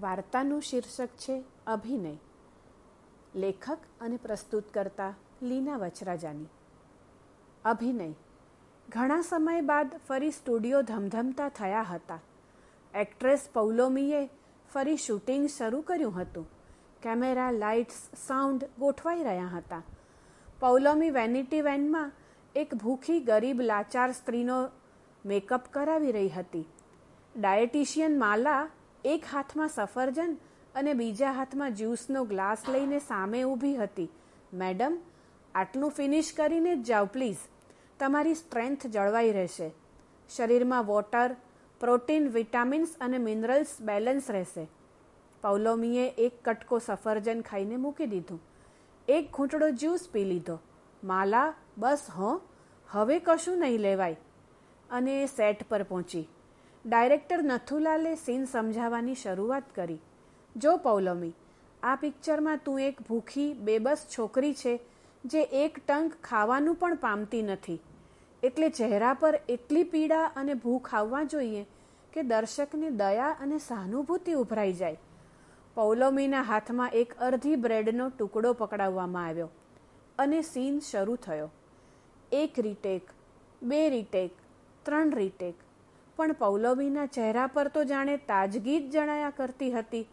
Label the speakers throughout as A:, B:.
A: વાર્તાનું શીર્ષક છે અભિનય. લેખક અને પ્રસ્તુત કરતા લીના વચરાજાની. અભિનય. ઘણા સમય બાદ ફરી સ્ટુડિયો ધમધમતા થયા હતા. એક્ટ્રેસ પૌલોમીએ ફરી શૂટિંગ શરૂ કર્યું હતું. કેમેરા, લાઇટ્સ, સાઉન્ડ ગોઠવાઈ રહ્યા હતા. પૌલોમી વેનિટી વેનમાં એક ભૂખી, ગરીબ, લાચાર સ્ત્રીનો મેકઅપ કરાવી રહી હતી. ડાયેટિશિયન માલા એક હાથમાં સફરજન અને બીજા હાથમાં જ્યુસનો ગ્લાસ લઈને સામે ઊભી હતી. મેડમ, આટલું ફિનિશ કરીને જ જાઓ, પ્લીઝ. તમારી સ્ટ્રેન્થ જળવાઈ રહેશે. શરીરમાં વોટર, પ્રોટીન, વિટામિન્સ અને મિનરલ્સ બેલેન્સ રહેશે. પૌલોમીએ એક કટકો સફરજન ખાઈને મૂકી દીધું. એક ઘૂંટડો જ્યુસ પી લીધો. માલા, બસ હો, હવે કશું નહીં લેવાય. અને સેટ પર પહોંચી. ડાયરેક્ટર નથુલાલે સીન સમજાવવાની શરૂઆત કરી. જો પૌલમી, આ પિક્ચરમાં તું એક ભૂખી, બેબસ છોકરી છે, જે એક ટંક ખાવાનું પણ પામતી નથી. એટલે ચહેરા પર એટલી પીડા અને ભૂખ આવવા જોઈએ કે દર્શકને દયા અને સહાનુભૂતિ ઉભરાઈ જાય. પૌલોમીના હાથમાં એક અડધી બ્રેડનો ટુકડો પકડાવવામાં આવ્યો અને સીન શરૂ થયો. એક રીટેક, બે રીટેક, ત્રણ રીટેક પણ પૌલવીના ચહેરા પર તો જાણે તાજગી જ જણાયા કરતી હતી.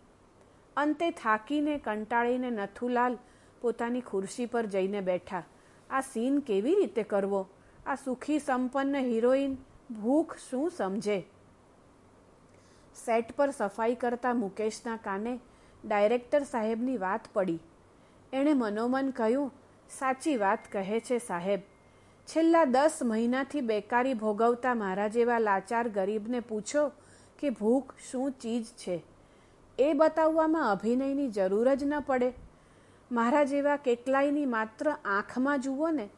A: અંતે થાકીને કંટાળીને નથુલાલ પોતાની ખુરશી પર જઈને બેઠા. આ સીન કેવી રીતે કરવો? આ સુખી સંપન્ન હિરોઈન ભૂખ શું સમજે? સેટ પર સફાઈ કરતા મુકેશના કાને ડાયરેક્ટર સાહેબની વાત પડી. એણે મનોમન કહ્યું, સાચી વાત કહે છે સાહેબ. છેલ્લા દસ મહિનાથી બેકારી ભોગવતા મારા જેવા લાચાર ગરીબને પૂછો કે ભૂખ શું ચીજ છે? એ બતાવવામાં અભિનયની જરૂર જ ન પડે. મારા જેવા કેટલાયની માત્ર આંખમાં જુઓ ને,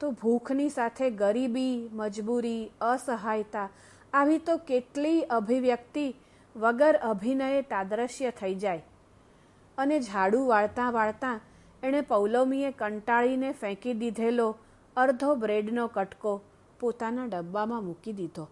A: તો ભૂખની સાથે ગરીબી, મજબૂરી, અસહાયતા આવી તો કેટલી અભિવ્યક્તિ વગર અભિનયે તાદ્રશ્ય થઈ જાય. અને ઝાડુ વાળતા વાળતા એણે પૌલમીએ કંટાળીને ફેંકી દીધેલો અડધો બ્રેડનો કટકો પોતાના ડબ્બામાં મૂકી દીધો.